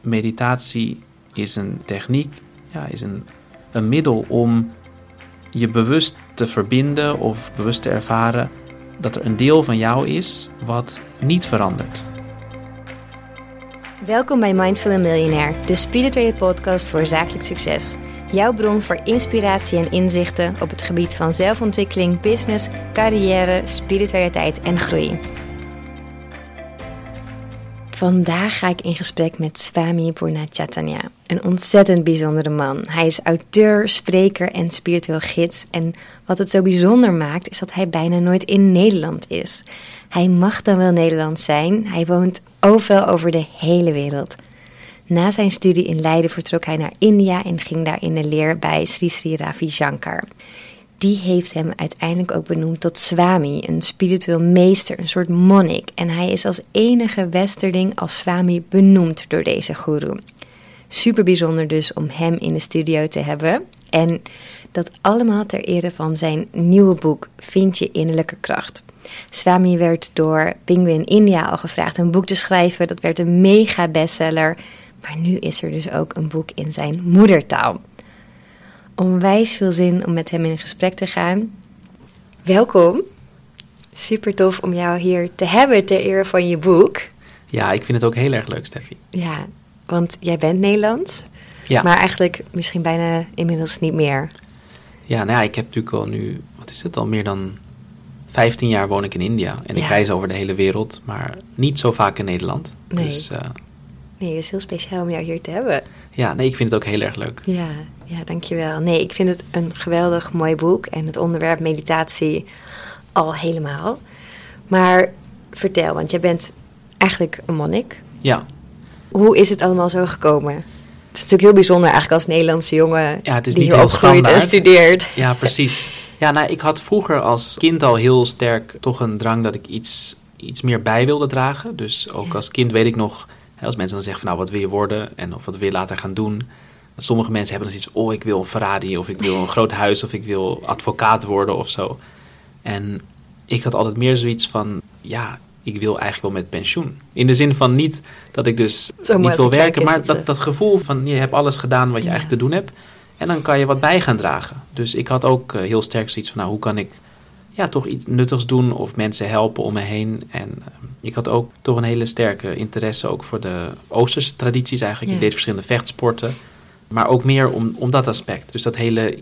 meditatie is een techniek, ja, is een, een middel om je bewust te verbinden of bewust te ervaren dat er een deel van jou is wat niet verandert. Welkom bij Mindful Millionaire, de spirituele podcast voor zakelijk succes. Jouw bron voor inspiratie en inzichten op het gebied van zelfontwikkeling, business, carrière, spiritualiteit en groei. Vandaag ga ik in gesprek met Swami Purnachatanya, een ontzettend bijzondere man. Hij is auteur, spreker en spiritueel gids. En wat het zo bijzonder maakt, is dat hij bijna nooit in Nederland is. Hij mag dan wel Nederlands zijn, hij woont overal over de hele wereld. Na zijn studie in Leiden vertrok hij naar India en ging daar in de leer bij Sri Sri Ravi Shankar. Die heeft hem uiteindelijk ook benoemd tot Swami, een spiritueel meester, een soort monnik. En hij is als enige westerling als Swami benoemd door deze guru. Super bijzonder dus om hem in de studio te hebben. En dat allemaal ter ere van zijn nieuwe boek Vind je innerlijke kracht. Swami werd door Penguin India al gevraagd een boek te schrijven. Dat werd een mega bestseller. Maar nu is er dus ook een boek in zijn moedertaal. Onwijs veel zin om met hem in gesprek te gaan. Welkom. Super tof om jou hier te hebben ter ere van je boek. Ja, ik vind het ook heel erg leuk, Steffi. Ja, want jij bent Nederlands. Ja. Maar eigenlijk misschien bijna inmiddels niet meer. Ja, nou ja, ik heb natuurlijk al nu, wat is het, al meer dan 15 jaar woon ik in India. En ik reis over de hele wereld, maar niet zo vaak in Nederland. Nee. Dus, uh, nee, het is heel speciaal om jou hier te hebben. Ja, nee, ik vind het ook heel erg leuk. Ja, ja, dankjewel. Nee, ik vind het een geweldig mooi boek en het onderwerp meditatie al helemaal. Maar vertel, want jij bent eigenlijk een monnik. Ja. Hoe is het allemaal zo gekomen? Het is natuurlijk heel bijzonder eigenlijk als Nederlandse jongen ja, het is die niet hier opgroeit en studeert. Ja, precies. Ja, nou, ik had vroeger als kind al heel sterk toch een drang dat ik iets, iets meer bij wilde dragen. Dus ook als kind weet ik nog, als mensen dan zeggen van nou, wat wil je worden en of wat wil je later gaan doen. Sommige mensen hebben dan iets, oh, ik wil een Ferrari of ik wil een groot huis of ik wil advocaat worden of zo. En ik had altijd meer zoiets van, ja, ik wil eigenlijk wel met pensioen. In de zin van niet dat ik dus niet wil werken, maar dat, dat gevoel van je hebt alles gedaan wat je eigenlijk te doen hebt. En dan kan je wat bij gaan dragen. Dus ik had ook eh, heel sterk zoiets van, nou, hoe kan ik ja, toch iets nuttigs doen of mensen helpen om me heen. En uh, ik had ook toch een hele sterke interesse ook voor de Oosterse tradities eigenlijk. Ik deed verschillende vechtsporten. Maar ook meer om, om dat aspect. Dus dat hele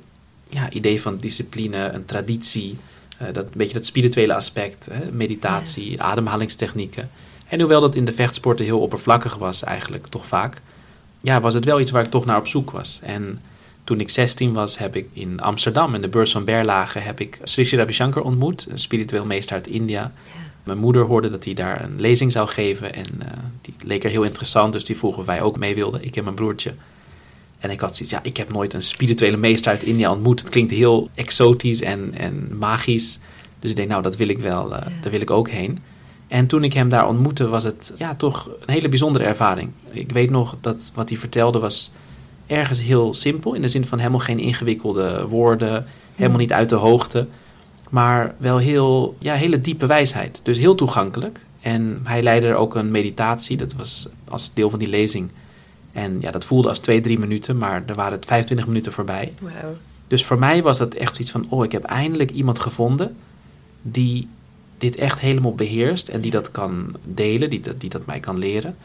ja, idee van discipline, een traditie, uh, dat een beetje dat spirituele aspect, hè, meditatie, ademhalingstechnieken. En hoewel dat in de vechtsporten heel oppervlakkig was eigenlijk, toch vaak, ja, was het wel iets waar ik toch naar op zoek was. En toen ik 16 was, heb ik in Amsterdam, in de beurs van Berlage, heb ik Sri Sri Ravi Shankar ontmoet, een spiritueel meester uit India. Ja. Mijn moeder hoorde dat hij daar een lezing zou geven en uh, die leek er heel interessant, dus die vroegen of wij ook mee wilden, ik en mijn broertje. En ik had zoiets, ja, ik heb nooit een spirituele meester uit India ontmoet. Het klinkt heel exotisch en, en magisch. Dus ik denk, nou, dat wil ik wel, uh, daar wil ik ook heen. En toen ik hem daar ontmoette, was het ja, toch een hele bijzondere ervaring. Ik weet nog dat wat hij vertelde was ergens heel simpel. In de zin van helemaal geen ingewikkelde woorden, helemaal niet uit de hoogte. Maar wel heel, ja, hele diepe wijsheid. Dus heel toegankelijk. En hij leidde er ook een meditatie. Dat was als deel van die lezing en ja, dat voelde als twee, drie minuten, maar er waren het 25 minuten voorbij. Wow. Dus voor mij was dat echt zoiets van, oh, ik heb eindelijk iemand gevonden die dit echt helemaal beheerst en die dat kan delen, die dat, die dat mij kan leren.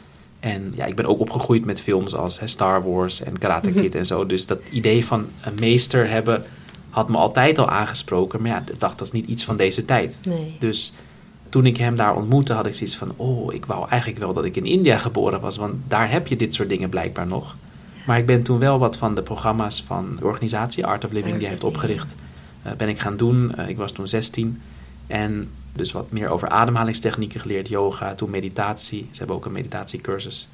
En ja, ik ben ook opgegroeid met films als hè, Star Wars en Karate Kid en zo. Dus dat idee van een meester hebben had me altijd al aangesproken. Maar ja, ik dacht, dat is niet iets van deze tijd. Nee. Dus toen ik hem daar ontmoette, had ik zoiets van: Oh, ik wou eigenlijk wel dat ik in India geboren was, want daar heb je dit soort dingen blijkbaar nog. Maar ik ben toen wel wat van de programma's van de organisatie Art of Living, die hij heeft opgericht, uh, ben ik gaan doen. Uh, ik was toen 16 en dus wat meer over ademhalingstechnieken geleerd, yoga, toen meditatie. Ze hebben ook een meditatiecursus.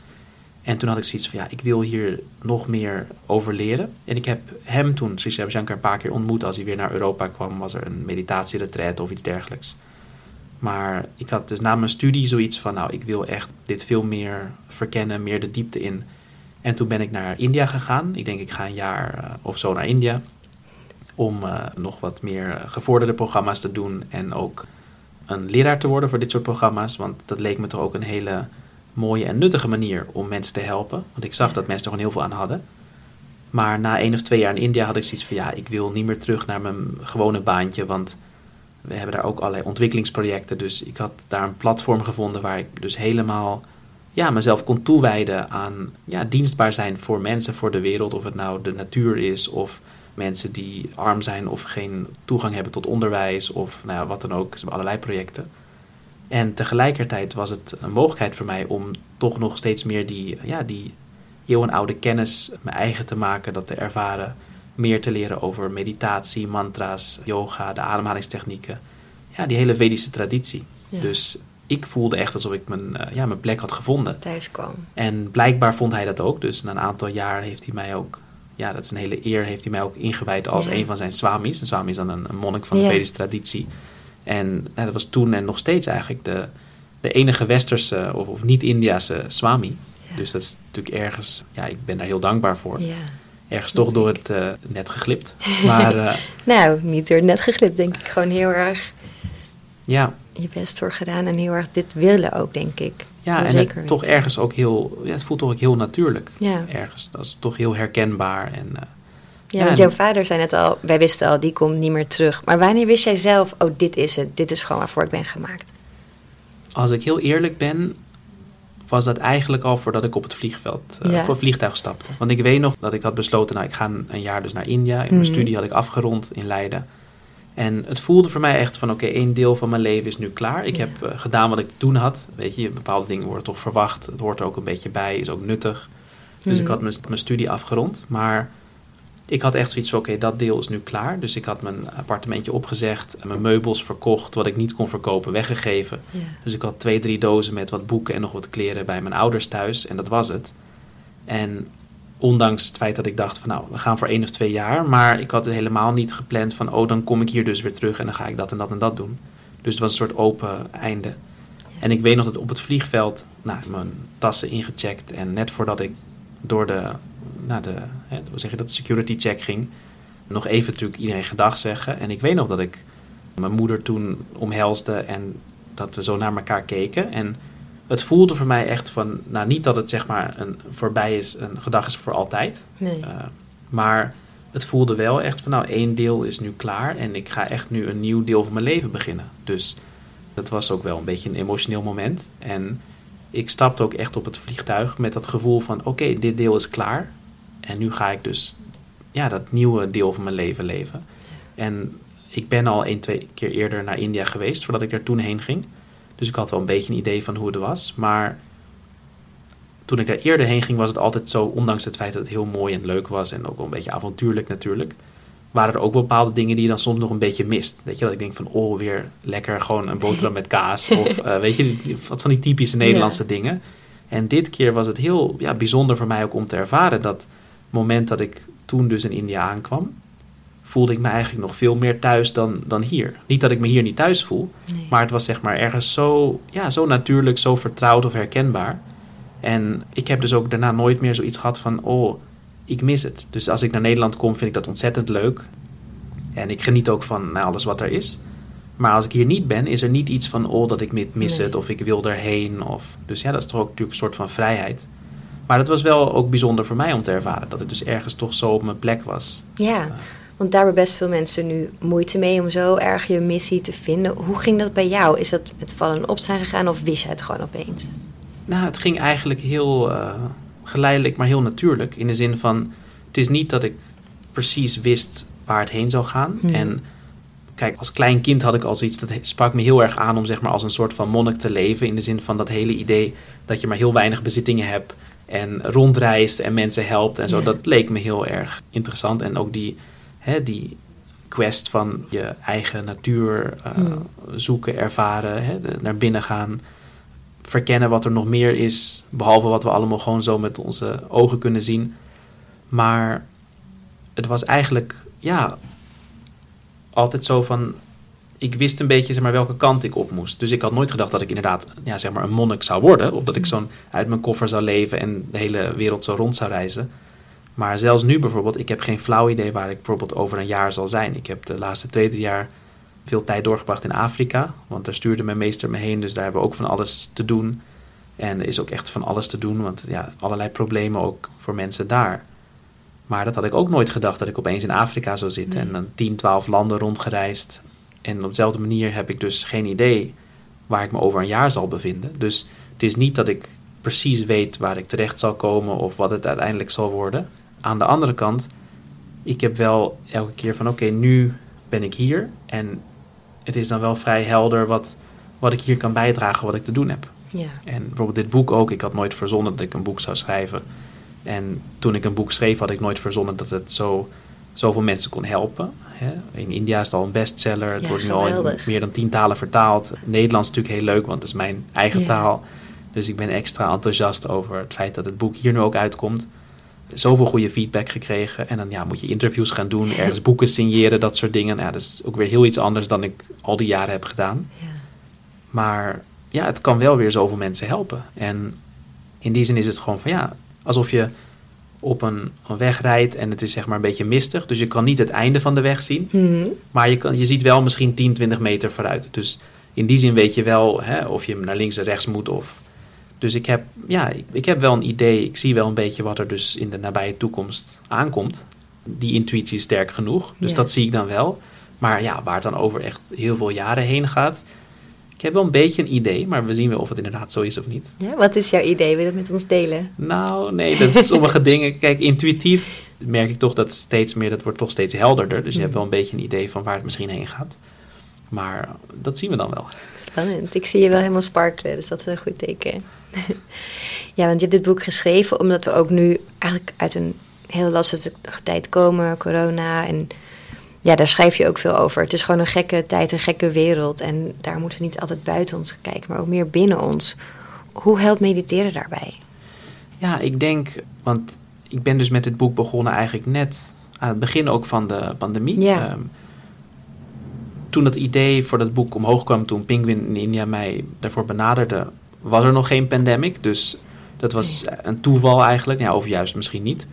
En toen had ik zoiets van, ja, ik wil hier nog meer over leren. En ik heb hem toen, Sri Shankar, een paar keer ontmoet. Als hij weer naar Europa kwam, was er een meditatieretreat of iets dergelijks. Maar ik had dus na mijn studie zoiets van, nou, ik wil echt dit veel meer verkennen, meer de diepte in. En toen ben ik naar India gegaan. Ik denk, ik ga een jaar uh, of zo naar India. Om uh, nog wat meer gevorderde programma's te doen. En ook een leraar te worden voor dit soort programma's. Want dat leek me toch ook een hele mooie en nuttige manier om mensen te helpen. Want ik zag dat mensen er gewoon heel veel aan hadden. Maar na één of twee jaar in India had ik zoiets van ja, ik wil niet meer terug naar mijn gewone baantje. Want we hebben daar ook allerlei ontwikkelingsprojecten. Dus ik had daar een platform gevonden waar ik dus helemaal ja, mezelf kon toewijden aan ja, dienstbaar zijn voor mensen, voor de wereld. Of het nou de natuur is of mensen die arm zijn of geen toegang hebben tot onderwijs of nou ja, wat dan ook. Ze hebben allerlei projecten. En tegelijkertijd was het een mogelijkheid voor mij om toch nog steeds meer die, ja, die eeuwenoude kennis mijn eigen te maken, dat te ervaren. Meer te leren over meditatie, mantra's, yoga, de ademhalingstechnieken. Ja, die hele Vedische traditie. Dus ik voelde echt alsof ik mijn, uh, ja, mijn plek had gevonden. Thuis kwam. En blijkbaar vond hij dat ook. Dus na een aantal jaar heeft hij mij ook, ja, dat is een hele eer, heeft hij mij ook ingewijd als een van zijn swamis. Een swami is dan een, een monnik van de Vedische traditie. En nou, dat was toen en nog steeds eigenlijk de, de enige westerse of, of niet-Indiase swami. Dus dat is natuurlijk ergens, ja, ik ben daar heel dankbaar voor. Ja. Ergens toch door het uh, net geglipt. Maar, uh, nou, niet door het net geglipt, denk ik. Gewoon heel erg ja. je best voor gedaan en heel erg dit willen ook, denk ik. Ja, en het toch ergens ook heel, ja, het voelt toch ook heel natuurlijk. Ja. Ergens, dat is toch heel herkenbaar. En, uh, ja, want jouw vader zei net al, wij wisten al, die komt niet meer terug. Maar wanneer wist jij zelf, oh, dit is het, dit is gewoon waarvoor ik ben gemaakt? Als ik heel eerlijk ben, was dat eigenlijk al voordat ik op het vliegveld, uh, Ja. voor het vliegtuig stapte. Want ik weet nog dat ik had besloten, nou ik ga een, een jaar dus naar India. In mijn Mhm. studie had ik afgerond in Leiden. En het voelde voor mij echt van, oké, één deel van mijn leven is nu klaar. Ik Ja. heb eh, gedaan wat ik te doen had. Weet je, bepaalde dingen worden toch verwacht. Het hoort er ook een beetje bij, is ook nuttig. Dus ik Mhm. had mijn, mijn studie afgerond. Maar ik had echt zoiets van, oké, dat deel is nu klaar. Dus ik had mijn appartementje opgezegd, mijn meubels verkocht, wat ik niet kon verkopen, weggegeven. Ja. Dus ik had twee, drie dozen met wat boeken en nog wat kleren bij mijn ouders thuis. En dat was het. En ondanks het feit dat ik dacht van nou, we gaan voor één of twee jaar. Maar ik had het helemaal niet gepland van oh, dan kom ik hier dus weer terug en dan ga ik dat en dat en dat doen. Dus het was een soort open einde. En ik weet nog dat op het vliegveld, nou, mijn tassen ingecheckt. En net voordat ik door de, nou de hè, hoe zeg je dat, security check ging, nog even natuurlijk iedereen gedag zeggen. En ik weet nog dat ik mijn moeder toen omhelsde en dat we zo naar elkaar keken. En het voelde voor mij echt van, nou niet dat het zeg maar een voorbij is, een gedag is voor altijd. Nee. Uh, maar het voelde wel echt van, nou één deel is nu klaar en ik ga echt nu een nieuw deel van mijn leven beginnen. Dus dat was ook wel een beetje een emotioneel moment. En ik stapte ook echt op het vliegtuig met dat gevoel van, oké, dit deel is klaar. En nu ga ik dus ja, dat nieuwe deel van mijn leven leven. En ik ben al een, twee keer eerder naar India geweest voordat ik er toen heen ging. Dus ik had wel een beetje een idee van hoe het was. Maar toen ik daar eerder heen ging, was het altijd zo, ondanks het feit dat het heel mooi en leuk was en ook wel een beetje avontuurlijk natuurlijk, waren er ook bepaalde dingen die je dan soms nog een beetje mist. Weet je, dat ik denk van, oh, weer lekker gewoon een boterham met kaas. Of uh, weet je, wat van die typische Nederlandse ja. dingen. En dit keer was het heel ja, bijzonder voor mij ook om te ervaren dat moment dat ik toen dus in India aankwam, voelde ik me eigenlijk nog veel meer thuis dan, dan hier. Niet dat ik me hier niet thuis voel, nee. maar het was zeg maar ergens zo, ja, zo natuurlijk, zo vertrouwd of herkenbaar. En ik heb dus ook daarna nooit meer zoiets gehad van, oh, ik mis het. Dus als ik naar Nederland kom, vind ik dat ontzettend leuk. En ik geniet ook van nou, alles wat er is. Maar als ik hier niet ben, is er niet iets van, oh, dat ik mis Nee. het of ik wil erheen. Of, dus ja, dat is toch ook natuurlijk een soort van vrijheid. Maar dat was wel ook bijzonder voor mij om te ervaren. Dat het dus ergens toch zo op mijn plek was. Ja, want daar hebben best veel mensen nu moeite mee om zo erg je missie te vinden. Hoe ging dat bij jou? Is dat met vallen en opstaan gegaan of wist je het gewoon opeens? Nou, het ging eigenlijk heel uh, geleidelijk, maar heel natuurlijk. In de zin van, het is niet dat ik precies wist waar het heen zou gaan. Hmm. En kijk, als klein kind had ik al zoiets, dat sprak me heel erg aan om zeg maar als een soort van monnik te leven. In de zin van dat hele idee dat je maar heel weinig bezittingen hebt en rondreist en mensen helpt en zo. Ja. Dat leek me heel erg interessant. En ook die, hè, die quest van je eigen natuur uh, Hmm. zoeken, ervaren, hè, naar binnen gaan verkennen wat er nog meer is, behalve wat we allemaal gewoon zo met onze ogen kunnen zien. Maar het was eigenlijk, ja, altijd zo van, ik wist een beetje zeg maar, welke kant ik op moest. Dus ik had nooit gedacht dat ik inderdaad ja, zeg maar een monnik zou worden. Of dat ik zo'n uit mijn koffer zou leven en de hele wereld zo rond zou reizen. Maar zelfs nu bijvoorbeeld, ik heb geen flauw idee waar ik bijvoorbeeld over een jaar zal zijn. Ik heb de laatste twee, drie jaar veel tijd doorgebracht in Afrika. Want daar stuurde mijn meester me heen, dus daar hebben we ook van alles te doen. En er is ook echt van alles te doen, want ja, allerlei problemen ook voor mensen daar. Maar dat had ik ook nooit gedacht, dat ik opeens in Afrika zou zitten en dan 10, 12 landen rondgereisd. En op dezelfde manier heb ik dus geen idee waar ik me over een jaar zal bevinden. Dus het is niet dat ik precies weet waar ik terecht zal komen of wat het uiteindelijk zal worden. Aan de andere kant, ik heb wel elke keer van oké, nu ben ik hier en het is dan wel vrij helder wat, wat ik hier kan bijdragen, wat ik te doen heb. Ja. En bijvoorbeeld dit boek ook, ik had nooit verzonnen dat ik een boek zou schrijven. En toen ik een boek schreef, had ik nooit verzonnen dat het zo, zoveel mensen kon helpen. Hè. In India is het al een bestseller. Het Ja, wordt nu al in meer dan tien talen vertaald. Nederlands is natuurlijk heel leuk, want het is mijn eigen Ja. taal. Dus ik ben extra enthousiast over het feit dat het boek hier nu ook uitkomt. Zoveel goede feedback gekregen. En dan ja, moet je interviews gaan doen, ergens boeken signeren, dat soort dingen. Ja, dat is ook weer heel iets anders dan ik al die jaren heb gedaan. Ja. Maar ja, het kan wel weer zoveel mensen helpen. En in die zin is het gewoon van ja, alsof je op een, een weg rijdt en het is zeg maar een beetje mistig. Dus je kan niet het einde van de weg zien. Mhm. Maar je, kan, je ziet wel misschien 10, 20 meter vooruit. Dus in die zin weet je wel hè, of je naar links en rechts moet. Of... Dus ik heb, ja, ik, ik heb wel een idee. Ik zie wel een beetje wat er dus in de nabije toekomst aankomt. Die intuïtie is sterk genoeg. Dus Ja. dat zie ik dan wel. Maar ja, waar het dan over echt heel veel jaren heen gaat. Ik heb wel een beetje een idee, maar we zien wel of het inderdaad zo is of niet. Ja, wat is jouw idee? Wil je dat met ons delen? Nou, nee, dat is sommige dingen. Kijk, intuïtief merk ik toch dat steeds meer, dat wordt toch steeds helderder. Dus je hebt wel een beetje een idee van waar het misschien heen gaat. Maar dat zien we dan wel. Spannend. Ik zie je wel helemaal sparkelen, dus dat is een goed teken. Ja, want je hebt dit boek geschreven omdat we ook nu eigenlijk uit een heel lastige tijd komen, corona. En ja, daar schrijf je ook veel over. Het is gewoon een gekke tijd, een gekke wereld. En daar moeten we niet altijd buiten ons kijken, maar ook meer binnen ons. Hoe helpt mediteren daarbij? Ja, ik denk, want ik ben dus met dit boek begonnen eigenlijk net aan het begin ook van de pandemie. Ja. Ehm, toen dat idee voor dat boek omhoog kwam, toen Penguin in India mij daarvoor benaderde, was er nog geen pandemic. Dus dat was een toeval eigenlijk. Ja, of juist misschien niet.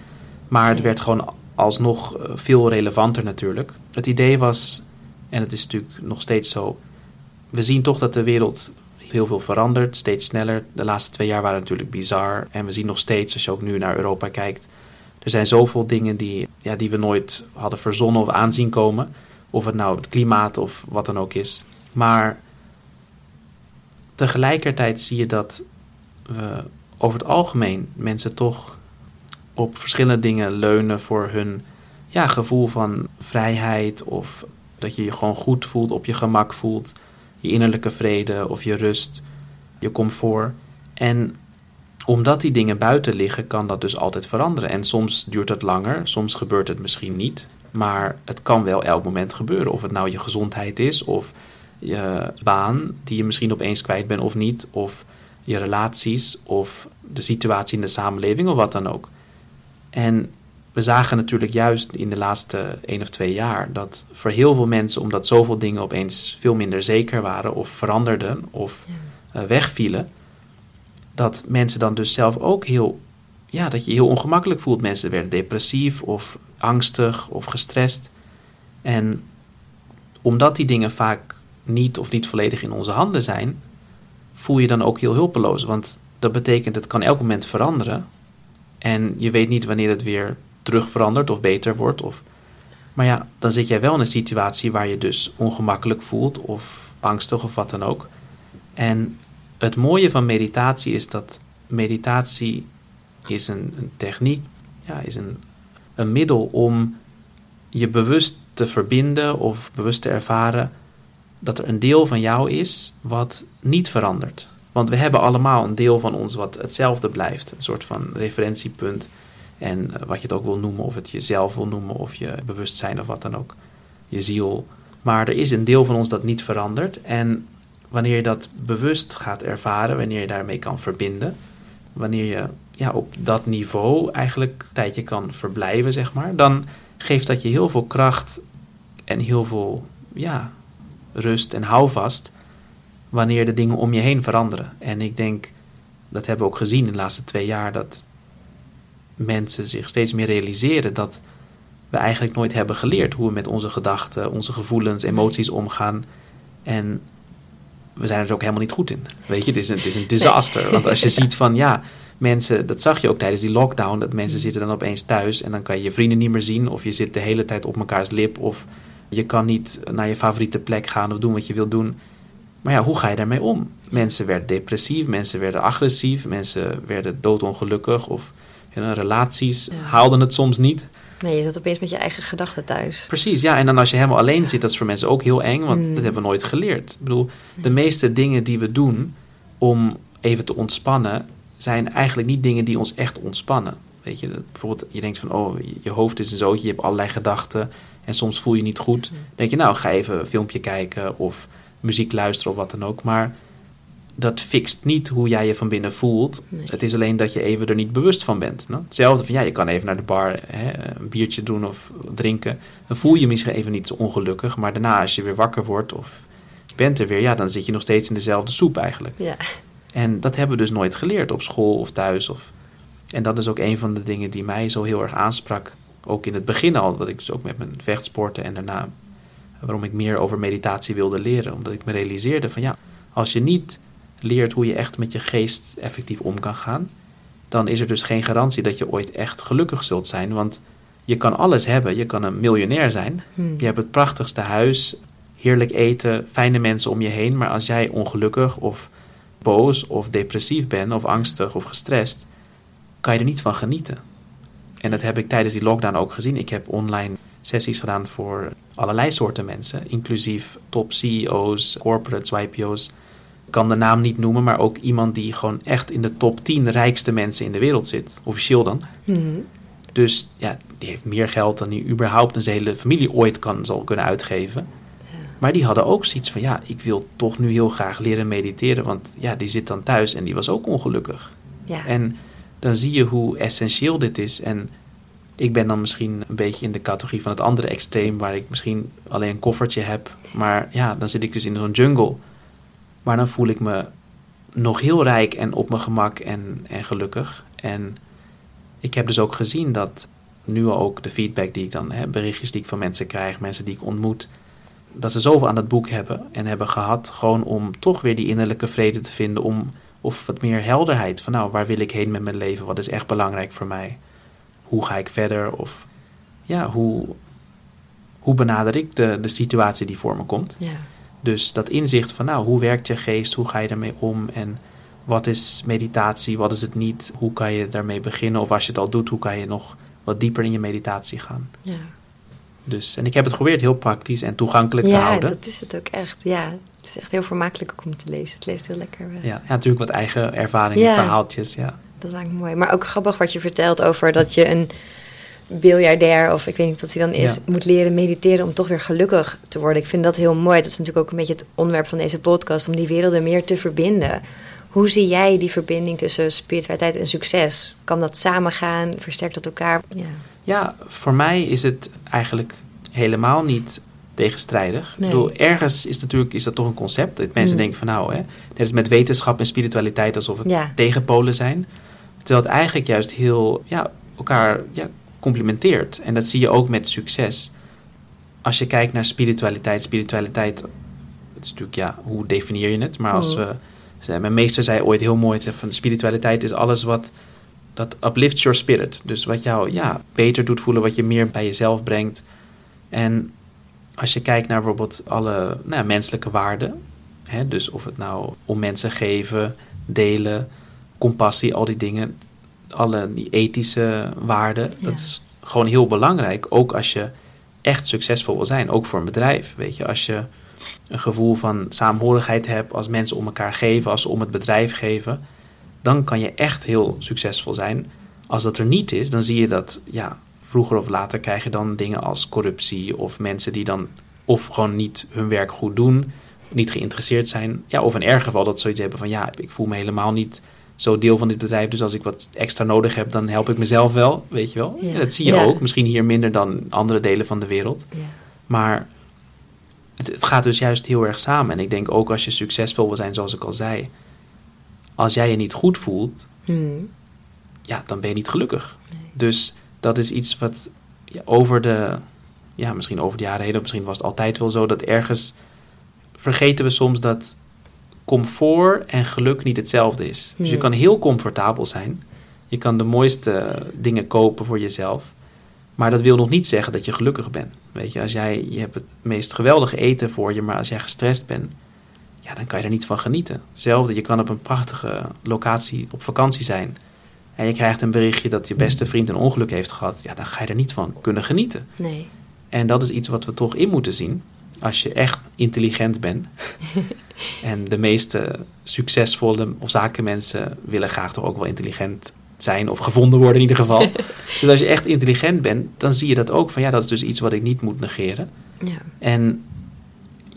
Maar het werd gewoon alsnog eh, veel relevanter natuurlijk. Het idee was, en het is natuurlijk nog steeds zo, we zien toch dat de wereld heel veel verandert, steeds sneller. De laatste twee jaar waren natuurlijk bizar. En we zien nog steeds, als je ook nu naar Europa kijkt, er zijn zoveel dingen die, ja, die we nooit hadden verzonnen of aanzien komen. Of het nou het klimaat of wat dan ook is. Maar tegelijkertijd zie je dat we over het algemeen mensen toch op verschillende dingen leunen voor hun ja, gevoel van vrijheid. Of dat je je gewoon goed voelt, op je gemak voelt. Je innerlijke vrede of je rust, je comfort. En omdat die dingen buiten liggen, kan dat dus altijd veranderen. En soms duurt het langer, soms gebeurt het misschien niet. Maar het kan wel elk moment gebeuren. Of het nou je gezondheid is, of je baan die je misschien opeens kwijt bent of niet. Of je relaties, of de situatie in de samenleving, of wat dan ook. En we zagen natuurlijk juist in de laatste één of twee jaar dat voor heel veel mensen, omdat zoveel dingen opeens veel minder zeker waren, of veranderden, of eh, wegvielen, dat mensen dan dus zelf ook heel, ja, dat je je heel ongemakkelijk voelt. Mensen werden depressief of angstig of gestrest. En omdat die dingen vaak niet of niet volledig in onze handen zijn, voel je dan ook heel hulpeloos. Want dat betekent het kan elk moment veranderen. En je weet niet wanneer het weer terug verandert of beter wordt. Of... Maar ja, dan zit jij wel in een situatie waar je dus ongemakkelijk voelt of angstig of wat dan ook. En het mooie van meditatie is dat meditatie is een, een techniek, ja, is een, een middel om je bewust te verbinden of bewust te ervaren dat er een deel van jou is wat niet verandert. Want we hebben allemaal een deel van ons wat hetzelfde blijft. Een soort van referentiepunt. En eh, wat je het ook wil noemen, of het jezelf wil noemen, of je bewustzijn of wat dan ook. Je ziel. Maar er is een deel van ons dat niet verandert. En wanneer je dat bewust gaat ervaren, wanneer je daarmee kan verbinden, wanneer je ja, op dat niveau eigenlijk een tijdje kan verblijven, zeg maar, dan geeft dat je heel veel kracht en heel veel ja, rust en houvast wanneer de dingen om je heen veranderen. En ik denk, dat hebben we ook gezien in de laatste twee jaar, dat mensen zich steeds meer realiseren dat we eigenlijk nooit hebben geleerd hoe we met onze gedachten, onze gevoelens, emoties omgaan. En we zijn er ook helemaal niet goed in. Weet je, het is een, het is een disaster. Want als je ziet van ja, mensen, dat zag je ook tijdens die lockdown, dat mensen zitten dan opeens thuis en dan kan je je vrienden niet meer zien of je zit de hele tijd op mekaars lip of je kan niet naar je favoriete plek gaan of doen wat je wilt doen. Maar ja, hoe ga je daarmee om? Mensen werden depressief, mensen werden agressief, mensen werden doodongelukkig of relaties haalden het soms niet. Nee, je zat opeens met je eigen gedachten thuis. Precies, ja. En dan als je helemaal alleen zit, dat is voor mensen ook heel eng, want Mm. dat hebben we nooit geleerd. Ik bedoel, de meeste dingen die we doen om even te ontspannen, zijn eigenlijk niet dingen die ons echt ontspannen. Weet je, dat bijvoorbeeld, je denkt van, oh, je hoofd is een zootje, je hebt allerlei gedachten en soms voel je niet goed. Denk je, nou, ga even een filmpje kijken of muziek luisteren of wat dan ook. Maar dat fixt niet hoe jij je van binnen voelt. Nee. Het is alleen dat je even er niet bewust van bent. No? Hetzelfde van, ja, je kan even naar de bar hè, een biertje doen of drinken. Dan voel je misschien even niet zo ongelukkig. Maar daarna, als je weer wakker wordt of bent er weer, ja, dan zit je nog steeds in dezelfde soep eigenlijk. Ja. En dat hebben we dus nooit geleerd op school of thuis. Of... En dat is ook een van de dingen die mij zo heel erg aansprak. Ook in het begin al, dat ik dus ook met mijn vechtsporten en daarna waarom ik meer over meditatie wilde leren. Omdat ik me realiseerde van ja, als je niet leert hoe je echt met je geest effectief om kan gaan, dan is er dus geen garantie dat je ooit echt gelukkig zult zijn. Want je kan alles hebben. Je kan een miljonair zijn. Hmm. Je hebt het prachtigste huis, heerlijk eten, fijne mensen om je heen. Maar als jij ongelukkig of boos of depressief bent of angstig of gestrest, kan je er niet van genieten. En dat heb ik tijdens die lockdown ook gezien. Ik heb online sessies gedaan voor allerlei soorten mensen, inclusief top CEO's, corporates, YPO's. Ik kan de naam niet noemen, maar ook iemand die gewoon echt in de top 10 rijkste mensen in de wereld zit, officieel dan. Hmm. Dus ja, die heeft meer geld dan die überhaupt een hele familie ooit kan, zal kunnen uitgeven. Maar die hadden ook zoiets van, ja, ik wil toch nu heel graag leren mediteren. Want ja, die zit dan thuis en die was ook ongelukkig. Ja. En dan zie je hoe essentieel dit is. En ik ben dan misschien een beetje in de categorie van het andere extreem, waar ik misschien alleen een koffertje heb. Maar ja, dan zit ik dus in zo'n jungle. Maar dan voel ik me nog heel rijk en op mijn gemak en, en gelukkig. En ik heb dus ook gezien dat nu ook de feedback die ik dan heb, berichtjes die ik van mensen krijg, mensen die ik ontmoet, dat ze zoveel aan dat boek hebben en hebben gehad, gewoon om toch weer die innerlijke vrede te vinden, om of wat meer helderheid van nou, waar wil ik heen met mijn leven? Wat is echt belangrijk voor mij? Hoe ga ik verder? Of ja, hoe, hoe benader ik de, de situatie die voor me komt? ja. Dus dat inzicht van nou, hoe werkt je geest? Hoe ga je daarmee om? En wat is meditatie? Wat is het niet? Hoe kan je daarmee beginnen? Of als je het al doet, hoe kan je nog wat dieper in je meditatie gaan? ja. Dus, en ik heb het geprobeerd heel praktisch en toegankelijk te Ja, houden. dat is het ook echt. Ja, het is echt heel vermakelijk ook om te lezen. Het leest heel lekker. eh. Ja, ja, natuurlijk wat eigen ervaringen, Ja. verhaaltjes. Ja. Dat lijkt me mooi. Maar ook grappig wat je vertelt over dat je een biljardair, of ik weet niet wat hij dan is, Ja. moet leren mediteren om toch weer gelukkig te worden. Ik vind dat heel mooi. Dat is natuurlijk ook een beetje het onderwerp van deze podcast, om die werelden meer te verbinden. Hoe zie jij die verbinding tussen spiritualiteit en succes? Kan dat samengaan? Versterkt dat elkaar? Ja. ja, voor mij is het eigenlijk helemaal niet tegenstrijdig. Nee. Ik bedoel, ergens is, natuurlijk, is dat toch een concept. Dat mensen Mm. denken van nou, hè, net als met wetenschap en spiritualiteit alsof het Ja. tegenpolen zijn. Terwijl het eigenlijk juist heel ja, elkaar ja, complementeert. En dat zie je ook met succes. Als je kijkt naar spiritualiteit, spiritualiteit, het is natuurlijk ja, hoe definieer je het? Maar als Mm. we, mijn meester zei ooit heel mooi, zei van spiritualiteit is alles wat dat uplifts your spirit. Dus wat jou ja, beter doet voelen, wat je meer bij jezelf brengt. En als je kijkt naar bijvoorbeeld alle nou, ja, menselijke waarden, hè, dus of het nou om mensen geven, delen, compassie, al die dingen, alle die ethische waarden, Ja. dat is gewoon heel belangrijk. Ook als je echt succesvol wil zijn, ook voor een bedrijf. Weet je, als je een gevoel van saamhorigheid hebt, als mensen om elkaar geven, als ze om het bedrijf geven, dan kan je echt heel succesvol zijn. Als dat er niet is, dan zie je dat ja, vroeger of later krijg je dan dingen als corruptie of mensen die dan of gewoon niet hun werk goed doen, niet geïnteresseerd zijn. Ja, of in erg geval dat ze zoiets hebben van ja, ik voel me helemaal niet zo deel van dit bedrijf, dus als ik wat extra nodig heb, dan help ik mezelf wel, weet je wel. Ja. Ja, dat zie je Ja. ook, misschien hier minder dan andere delen van de wereld. Ja. Maar het, het gaat dus juist heel erg samen. En ik denk ook als je succesvol wil zijn, zoals ik al zei, als jij je niet goed voelt, Hmm. ja, dan ben je niet gelukkig. Nee. Dus dat is iets wat ja, over de, ja, misschien over de jaren heen, of misschien was het altijd wel zo, dat ergens vergeten we soms dat comfort en geluk niet hetzelfde is. Dus je kan heel comfortabel zijn. Je kan de mooiste dingen kopen voor jezelf. Maar dat wil nog niet zeggen dat je gelukkig bent. Weet je, als jij, je hebt het meest geweldige eten voor je, maar als jij gestrest bent, ja, dan kan je er niet van genieten. Hetzelfde, je kan op een prachtige locatie op vakantie zijn. En je krijgt een berichtje dat je beste vriend een ongeluk heeft gehad. Ja, dan ga je er niet van kunnen genieten. Nee. En dat is iets wat we toch in moeten zien. Als je echt intelligent bent. en de meeste succesvolle of zakenmensen willen graag toch ook wel intelligent zijn. Of gevonden worden in ieder geval. dus als je echt intelligent bent, dan zie je dat ook. Van ja, dat is dus iets wat ik niet moet negeren. Ja. En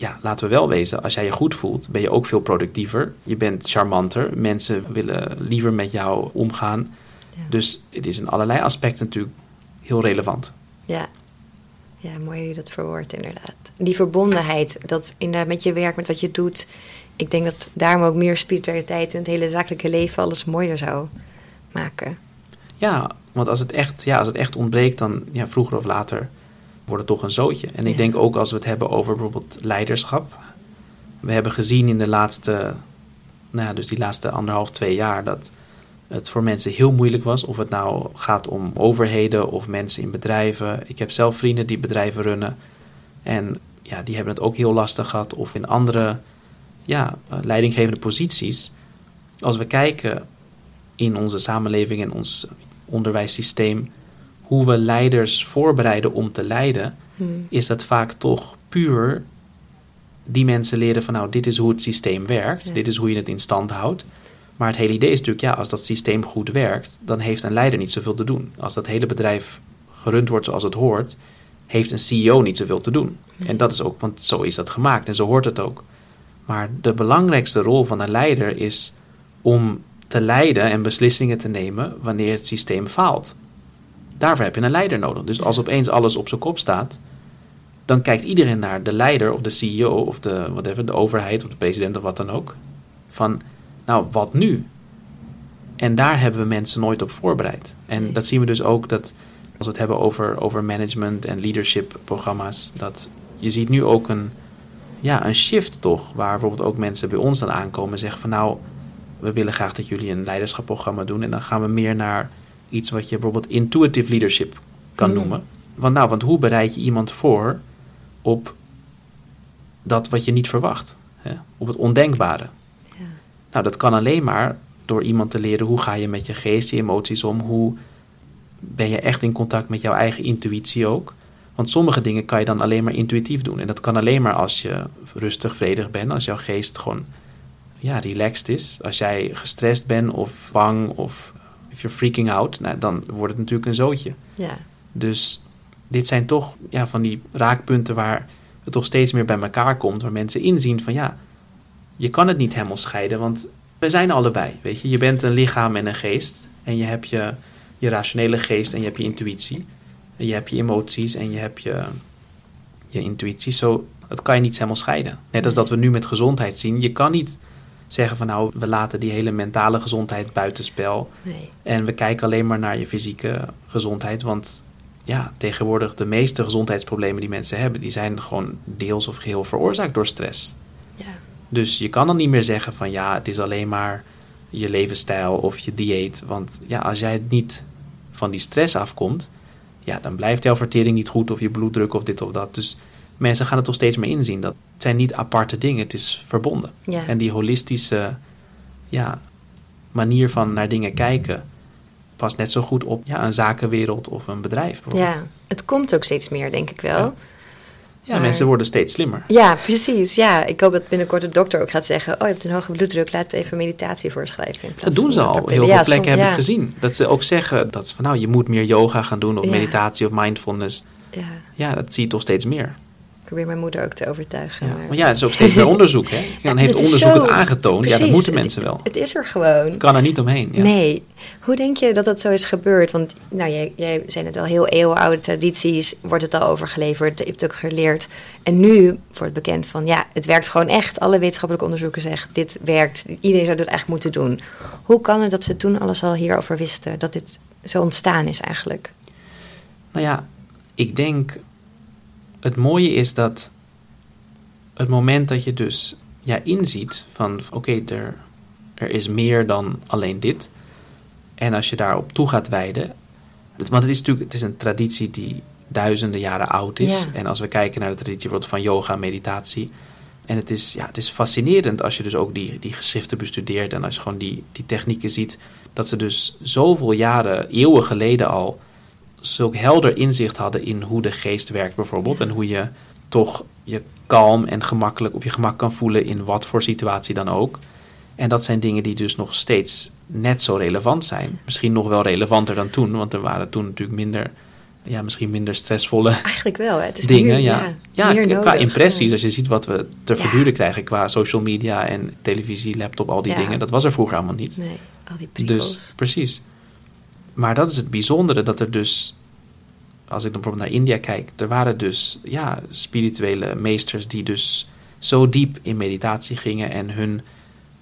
ja, laten we wel wezen, als jij je goed voelt, ben je ook veel productiever. Je bent charmanter. Mensen willen liever met jou omgaan. Ja. Dus het is in allerlei aspecten natuurlijk heel relevant. Ja. Ja, mooi hoe je dat verwoordt, inderdaad. Die verbondenheid, dat inderdaad met je werk, met wat je doet. Ik denk dat daarom ook meer spiritualiteit in het hele zakelijke leven alles mooier zou maken. Ja, want als het echt, ja, als het echt ontbreekt, dan ja, vroeger of later wordt het toch een zootje. En ik Ja. denk ook als we het hebben over bijvoorbeeld leiderschap. We hebben gezien in de laatste, nou ja, dus die laatste anderhalf, twee jaar, dat het voor mensen heel moeilijk was. Of het nou gaat om overheden of mensen in bedrijven. Ik heb zelf vrienden die bedrijven runnen. En ja, die hebben het ook heel lastig gehad. Of in andere ja, leidinggevende posities. Als we kijken in onze samenleving en ons onderwijssysteem, hoe we leiders voorbereiden om te leiden, Hmm. is dat vaak toch puur die mensen leren van nou, dit is hoe het systeem werkt, Ja. dit is hoe je het in stand houdt. Maar het hele idee is natuurlijk, ja, als dat systeem goed werkt, dan heeft een leider niet zoveel te doen. Als dat hele bedrijf gerund wordt zoals het hoort, heeft een CEO niet zoveel te doen. En dat is ook, want zo is dat gemaakt en zo hoort het ook. Maar de belangrijkste rol van een leider is om te leiden en beslissingen te nemen wanneer het systeem faalt. Daarvoor heb je een leider nodig. Dus als opeens alles op zijn kop staat, dan kijkt iedereen naar de leider of de CEO of de, whatever, de overheid of de president of wat dan ook. Van, nou, wat nu? En daar hebben we mensen nooit op voorbereid. En dat zien we dus ook dat als we het hebben over, over management en leadership programma's, dat je ziet nu ook een, ja, een shift toch, waar bijvoorbeeld ook mensen bij ons dan aankomen en zeggen van nou, we willen graag dat jullie een leiderschapprogramma doen en dan gaan we meer naar iets wat je bijvoorbeeld intuitive leadership kan Mm. noemen. Want nou, want hoe bereid je iemand voor op dat wat je niet verwacht, hè? op het ondenkbare? Ja. Nou, dat kan alleen maar door iemand te leren hoe ga je met je geest, je emoties om, hoe ben je echt in contact met jouw eigen intuïtie ook. Want sommige dingen kan je dan alleen maar intuïtief doen. En dat kan alleen maar als je rustig, vredig bent, als jouw geest gewoon ja, relaxed is. Als jij gestrest bent of bang of if you're freaking out, nou, dan wordt het natuurlijk een zootje. Ja. Dus dit zijn toch ja, van die raakpunten waar het toch steeds meer bij elkaar komt. Waar mensen inzien van ja, je kan het niet helemaal scheiden. Want we zijn allebei, weet je. Je bent een lichaam en een geest. En je hebt je, je rationele geest en je hebt je intuïtie. En je hebt je emoties en je hebt je, je intuïtie. Zo, dat kan je niet helemaal scheiden. Net als dat we nu met gezondheid zien. Je kan niet zeggen van nou, we laten die hele mentale gezondheid buitenspel. Nee. En we kijken alleen maar naar je fysieke gezondheid. Want ja, tegenwoordig de meeste gezondheidsproblemen die mensen hebben, die zijn gewoon deels of geheel veroorzaakt door stress. Ja. Dus je kan dan niet meer zeggen van ja, het is alleen maar je levensstijl of je dieet. Want ja, als jij niet van die stress afkomt, ja, dan blijft jouw vertering niet goed of je bloeddruk of dit of dat. Dus mensen gaan het toch steeds meer inzien. Dat het zijn niet aparte dingen, het is verbonden. Ja. En die holistische ja, manier van naar dingen kijken past net zo goed op ja, een zakenwereld of een bedrijf. ja, het komt ook steeds meer, denk ik wel. Ja. Ja, Maar- mensen worden steeds slimmer. Ja, precies. Ja, ik hoop dat binnenkort de dokter ook gaat zeggen: Oh, je hebt een hoge bloeddruk, laat even meditatie voorschrijven. Dat doen ze al. Heel veel Ja, plekken som- heb ik gezien. Dat ze ook zeggen dat ze van nou, je moet meer yoga gaan doen of Ja. meditatie of mindfulness. Ja, Ja, dat zie je toch steeds meer. Probeer mijn moeder ook te overtuigen. Ja. maar- Maar ja, het is ook steeds meer onderzoek. Hè? Dan heeft het onderzoek zo- het aangetoond. ja, dat moeten mensen wel. Het is er gewoon. kan er niet omheen. Ja. Nee. Hoe denk je dat dat zo is gebeurd? Want nou, jij, jij zei het al, heel eeuwenoude tradities wordt het al overgeleverd. Je hebt het ook geleerd. En nu wordt het bekend van, ja, het werkt gewoon echt. Alle wetenschappelijke onderzoeken zeggen, dit werkt. Iedereen zou dit echt moeten doen. Hoe kan het dat ze toen alles al hierover wisten? Dat dit zo ontstaan is eigenlijk? Nou ja, ik denk het mooie is dat het moment dat je dus ja, inziet van oké, er, er is meer dan alleen dit. En als je daarop toe gaat wijden. Want het is natuurlijk het is een traditie die duizenden jaren oud is. Ja. En als we kijken naar de traditie bijvoorbeeld van yoga, meditatie. En het is, ja, het is fascinerend als je dus ook die, die geschriften bestudeert. En als je gewoon die, die technieken ziet. Dat ze dus zoveel jaren, eeuwen geleden al. Zulk helder inzicht hadden in hoe de geest werkt bijvoorbeeld. En hoe je toch je kalm en gemakkelijk op je gemak kan voelen in wat voor situatie dan ook. En dat zijn dingen die dus nog steeds net zo relevant zijn. Misschien nog wel relevanter dan toen, want er waren toen natuurlijk minder, ja, misschien minder stressvolle Eigenlijk wel. hè. Het is dingen. nu, ja, ja, meer qua nodig. impressies, als je ziet wat we te Ja. verduren krijgen qua social media en televisie, laptop, al die dingen. Dat was er vroeger allemaal niet. Nee, al die prikkels. Dus precies. Maar dat is het bijzondere, dat er dus, als ik dan bijvoorbeeld naar India kijk, er waren dus ja, spirituele meesters die dus zo diep in meditatie gingen en hun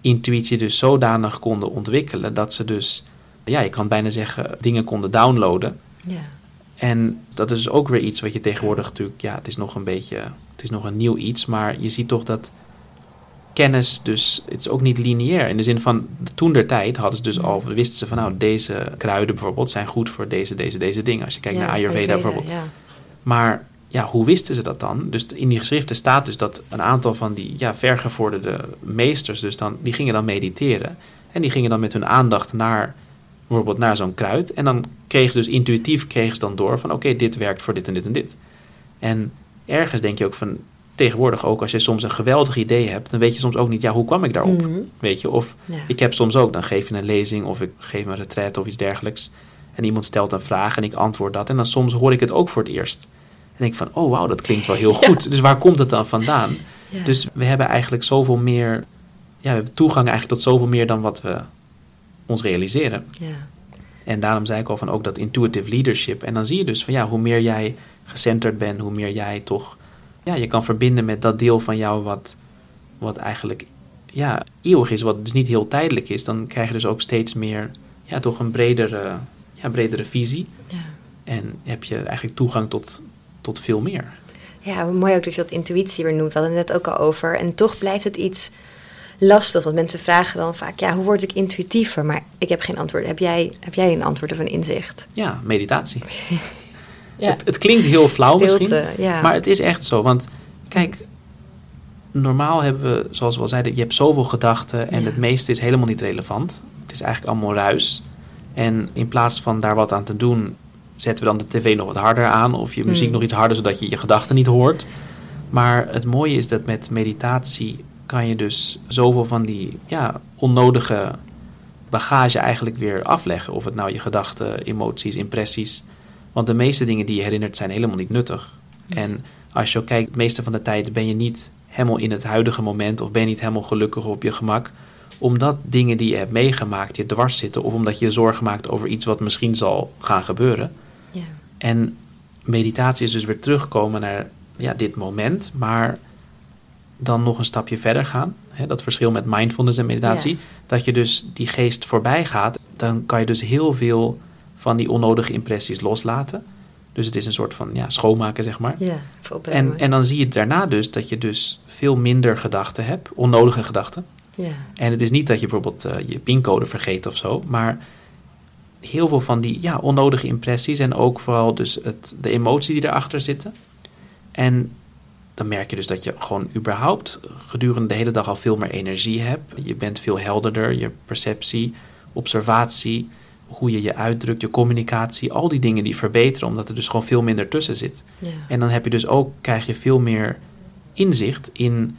intuïtie dus zodanig konden ontwikkelen dat ze dus, ja, je kan bijna zeggen, dingen konden downloaden. ja. En dat is dus ook weer iets wat je tegenwoordig natuurlijk, ja, het is nog een beetje, het is nog een nieuw iets, maar je ziet toch dat kennis dus, het is ook niet lineair. In de zin van, toen der tijd hadden ze dus al, wisten ze van nou, deze kruiden bijvoorbeeld zijn goed voor deze, deze, deze dingen. Als je kijkt Ja, naar Ayurveda, bijvoorbeeld. Ja. Maar ja, hoe wisten ze dat dan? Dus in die geschriften staat dus dat een aantal van die ja, vergevorderde meesters, dus dan, die gingen dan mediteren. En die gingen dan met hun aandacht naar bijvoorbeeld naar zo'n kruid. En dan kregen ze dus intuïtief kregen ze dan door van oké, dit werkt voor dit en dit en dit. En ergens denk je ook van tegenwoordig ook, als je soms een geweldig idee hebt, dan weet je soms ook niet, ja, hoe kwam ik daarop? Mhm. Weet je, of Ja. ik heb soms ook, dan geef je een lezing of ik geef een retreat of iets dergelijks. En iemand stelt een vraag en ik antwoord dat. En dan soms hoor ik het ook voor het eerst. En denk van, oh wauw, dat klinkt wel heel goed. Dus waar komt het dan vandaan? Ja. Dus we hebben eigenlijk zoveel meer, ja, we hebben toegang eigenlijk tot zoveel meer dan wat we ons realiseren. ja. En daarom zei ik al van ook dat intuitive leadership. En dan zie je dus van ja, hoe meer jij gecenterd bent, hoe meer jij toch ja, je kan verbinden met dat deel van jou wat, wat eigenlijk ja, eeuwig is, wat dus niet heel tijdelijk is, dan krijg je dus ook steeds meer ja, toch een bredere, ja, bredere visie. Ja. En heb je eigenlijk toegang tot, tot veel meer. Ja, mooi ook dat je dat intuïtie weer noemt. We hadden het net ook al over. En toch blijft het iets lastig. Want mensen vragen dan vaak, ja, hoe word ik intuïtiever? Maar ik heb geen antwoord. Heb jij, heb jij een antwoord of een inzicht? Ja, meditatie. Ja. Het, het klinkt heel flauw Stilte, misschien, ja. maar het is echt zo. Want kijk, normaal hebben we, zoals we al zeiden, je hebt zoveel gedachten en Ja. het meeste is helemaal niet relevant. Het is eigenlijk allemaal ruis. En in plaats van daar wat aan te doen, zetten we dan de tv nog wat harder aan of je muziek Hmm. nog iets harder, zodat je je gedachten niet hoort. Maar het mooie is dat met meditatie kan je dus zoveel van die ja, onnodige bagage eigenlijk weer afleggen. Of het nou je gedachten, emoties, impressies. Want de meeste dingen die je herinnert zijn helemaal niet nuttig. En als je ook kijkt, de meeste van de tijd ben je niet helemaal in het huidige moment of ben je niet helemaal gelukkig op je gemak. Omdat dingen die je hebt meegemaakt je dwars zitten of omdat je je zorgen maakt over iets wat misschien zal gaan gebeuren. Ja. En meditatie is dus weer terugkomen naar ja, dit moment, maar dan nog een stapje verder gaan. Hè, dat verschil met mindfulness en meditatie. Dat je dus die geest voorbij gaat, dan kan je dus heel veel van die onnodige impressies loslaten. Dus het is een soort van ja, schoonmaken, zeg maar. Ja. En, en dan zie je daarna dus dat je dus veel minder gedachten hebt, onnodige gedachten. ja. En het is niet dat je bijvoorbeeld eh, je pincode vergeet of zo, maar heel veel van die ja, onnodige impressies en ook vooral dus het, de emoties die erachter zitten. En dan merk je dus dat je gewoon überhaupt gedurende de hele dag al veel meer energie hebt. Je bent veel helderder, je perceptie, observatie, hoe je je uitdrukt, je communicatie, al die dingen die verbeteren omdat er dus gewoon veel minder tussen zit. Ja. En dan heb je dus ook, krijg je veel meer inzicht in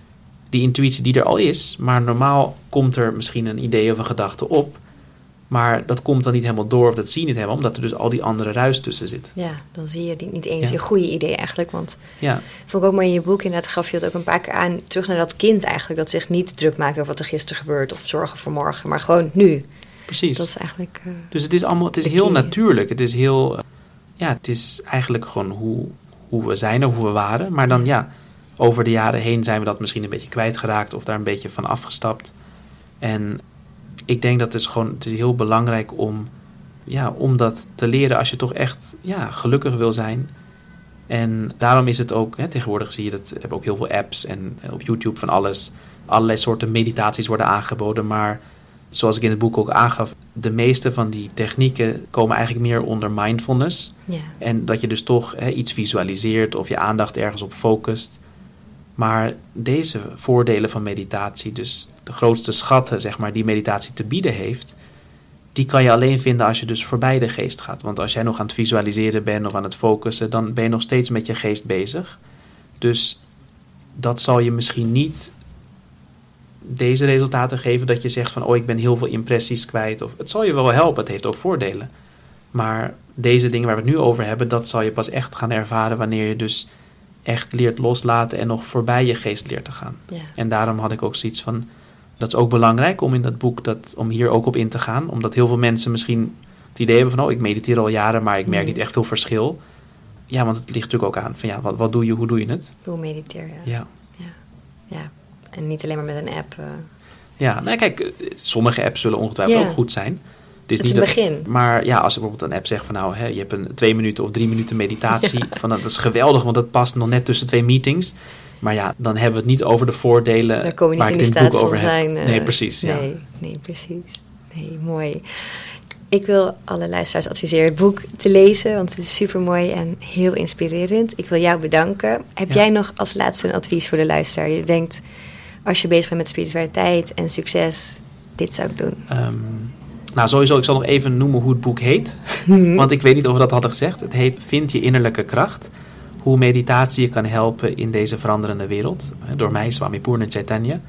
die intuïtie die er al is. Maar normaal komt er misschien een idee of een gedachte op. Maar dat komt dan niet helemaal door of dat zie je niet helemaal, omdat er dus al die andere ruis tussen zit. ja, dan zie je die- niet eens Ja. je goede idee eigenlijk. Want Ja, vond ik ook mooi in je boek, inderdaad gaf je het ook een paar keer aan. Terug naar dat kind eigenlijk, dat zich niet druk maakt over wat er gisteren gebeurt. Of zorgen voor morgen, maar gewoon nu. Precies. Dat is eigenlijk... eh, Dus het is allemaal, het is heel key. natuurlijk. Het is heel, eh, ja, het is eigenlijk gewoon hoe, hoe we zijn of hoe we waren. Maar dan ja, over de jaren heen zijn we dat misschien een beetje kwijtgeraakt of daar een beetje van afgestapt. En ik denk dat het is gewoon, het is heel belangrijk om, ja, om dat te leren als je toch echt ja, gelukkig wil zijn. En daarom is het ook, hè, tegenwoordig zie je dat, hebben ook heel veel apps en, en op YouTube van alles. allerlei soorten meditaties worden aangeboden. Maar zoals ik in het boek ook aangaf, de meeste van die technieken komen eigenlijk meer onder mindfulness. Ja. En dat je dus toch iets visualiseert of je aandacht ergens op focust. Maar deze voordelen van meditatie, dus de grootste schatten zeg maar, die meditatie te bieden heeft, die kan je alleen vinden als je dus voorbij de geest gaat. Want als jij nog aan het visualiseren bent of aan het focussen, dan ben je nog steeds met je geest bezig. Dus dat zal je misschien niet deze resultaten geven dat je zegt van oh ik ben heel veel impressies kwijt. Of het zal je wel helpen, het heeft ook voordelen. Maar deze dingen waar we het nu over hebben, dat zal je pas echt gaan ervaren wanneer je dus echt leert loslaten en nog voorbij je geest leert te gaan. Ja. En daarom had ik ook zoiets van, dat is ook belangrijk om in dat boek, dat, om hier ook op in te gaan. Omdat heel veel mensen misschien het idee hebben van, oh ik mediteer al jaren, maar ik merk Mhm. niet echt veel verschil. Ja, want het ligt natuurlijk ook aan van, ja, wat, wat doe je, hoe doe je het? Hoe mediteer je? Ja. Ja. En niet alleen maar met een app. eh. Ja, nou kijk, sommige apps zullen ongetwijfeld Ja. ook goed zijn. Het Het is niet een dat- begin. Maar ja, als er bijvoorbeeld een app zegt van nou, hè, je hebt een twee minuten of drie minuten meditatie. Van, dat is geweldig, want dat past nog net tussen twee meetings. Maar ja, dan hebben we het niet over de voordelen Daar kom je niet waar in ik het in het boek over zijn. eh, nee, precies. Ja. Nee, nee, precies. Nee, mooi. Ik wil alle luisteraars adviseren het boek te lezen, want het is super mooi en heel inspirerend. Ik wil jou bedanken. Heb Ja. jij nog als laatste een advies voor de luisteraar? Je denkt, als je bezig bent met spiritualiteit en succes, dit zou ik doen. Ehm, nou, sowieso, ik zal nog even noemen hoe het boek heet. Want ik weet niet of we dat hadden gezegd. Het heet Vind je innerlijke kracht. Hoe meditatie je kan helpen in deze veranderende wereld. Door mij, Swami Purna Chaitanya.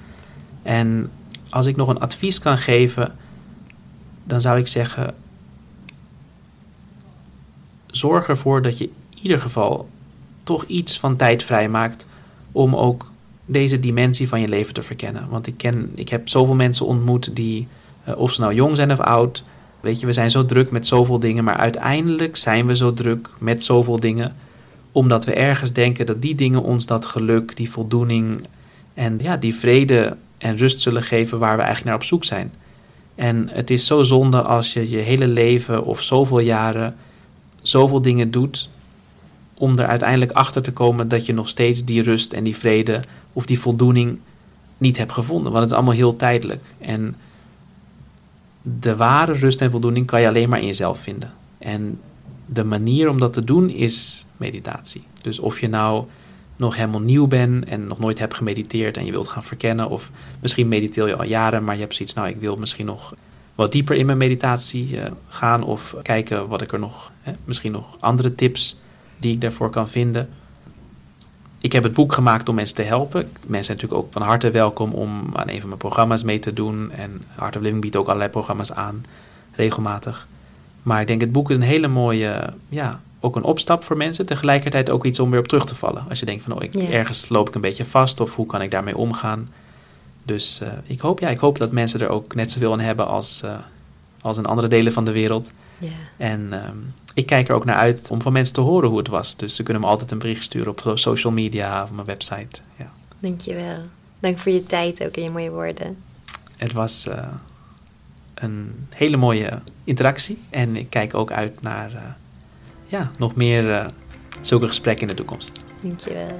En als ik nog een advies kan geven, dan zou ik zeggen: zorg ervoor dat je in ieder geval toch iets van tijd vrijmaakt om ook deze dimensie van je leven te verkennen. Want ik, ken, ik heb zoveel mensen ontmoet die, eh, of ze nou jong zijn of oud, weet je, we zijn zo druk met zoveel dingen, maar uiteindelijk zijn we zo druk met zoveel dingen, omdat we ergens denken dat die dingen ons dat geluk, die voldoening en ja, die vrede en rust zullen geven waar we eigenlijk naar op zoek zijn. En het is zo zonde als je je hele leven of zoveel jaren zoveel dingen doet om er uiteindelijk achter te komen dat je nog steeds die rust en die vrede of die voldoening niet hebt gevonden. Want het is allemaal heel tijdelijk. En de ware rust en voldoening kan je alleen maar in jezelf vinden. En de manier om dat te doen is meditatie. Dus of je nou nog helemaal nieuw bent en nog nooit hebt gemediteerd en je wilt gaan verkennen, of misschien mediteer je al jaren, maar je hebt zoiets, nou, ik wil misschien nog wat dieper in mijn meditatie eh, gaan of kijken wat ik er nog, hè, misschien nog andere tips die ik daarvoor kan vinden. Ik heb het boek gemaakt om mensen te helpen. Mensen zijn natuurlijk ook van harte welkom om aan een van mijn programma's mee te doen. En Art of Living biedt ook allerlei programma's aan, regelmatig. Maar ik denk het boek is een hele mooie, ja, ook een opstap voor mensen. Tegelijkertijd ook iets om weer op terug te vallen. Als je denkt van, oh, ik, Ja. ergens loop ik een beetje vast of hoe kan ik daarmee omgaan. Dus eh, ik, hoop, ja, ik hoop dat mensen er ook net zoveel aan hebben als, eh, als in andere delen van de wereld. Ja. En ehm, ik kijk er ook naar uit om van mensen te horen hoe het was. Dus ze kunnen me altijd een bericht sturen op so- social media of mijn website. Ja. Dankjewel. Dank voor je tijd ook en je mooie woorden. Het was eh, een hele mooie interactie. En ik kijk ook uit naar eh, ja, nog meer eh, zulke gesprekken in de toekomst. Dankjewel.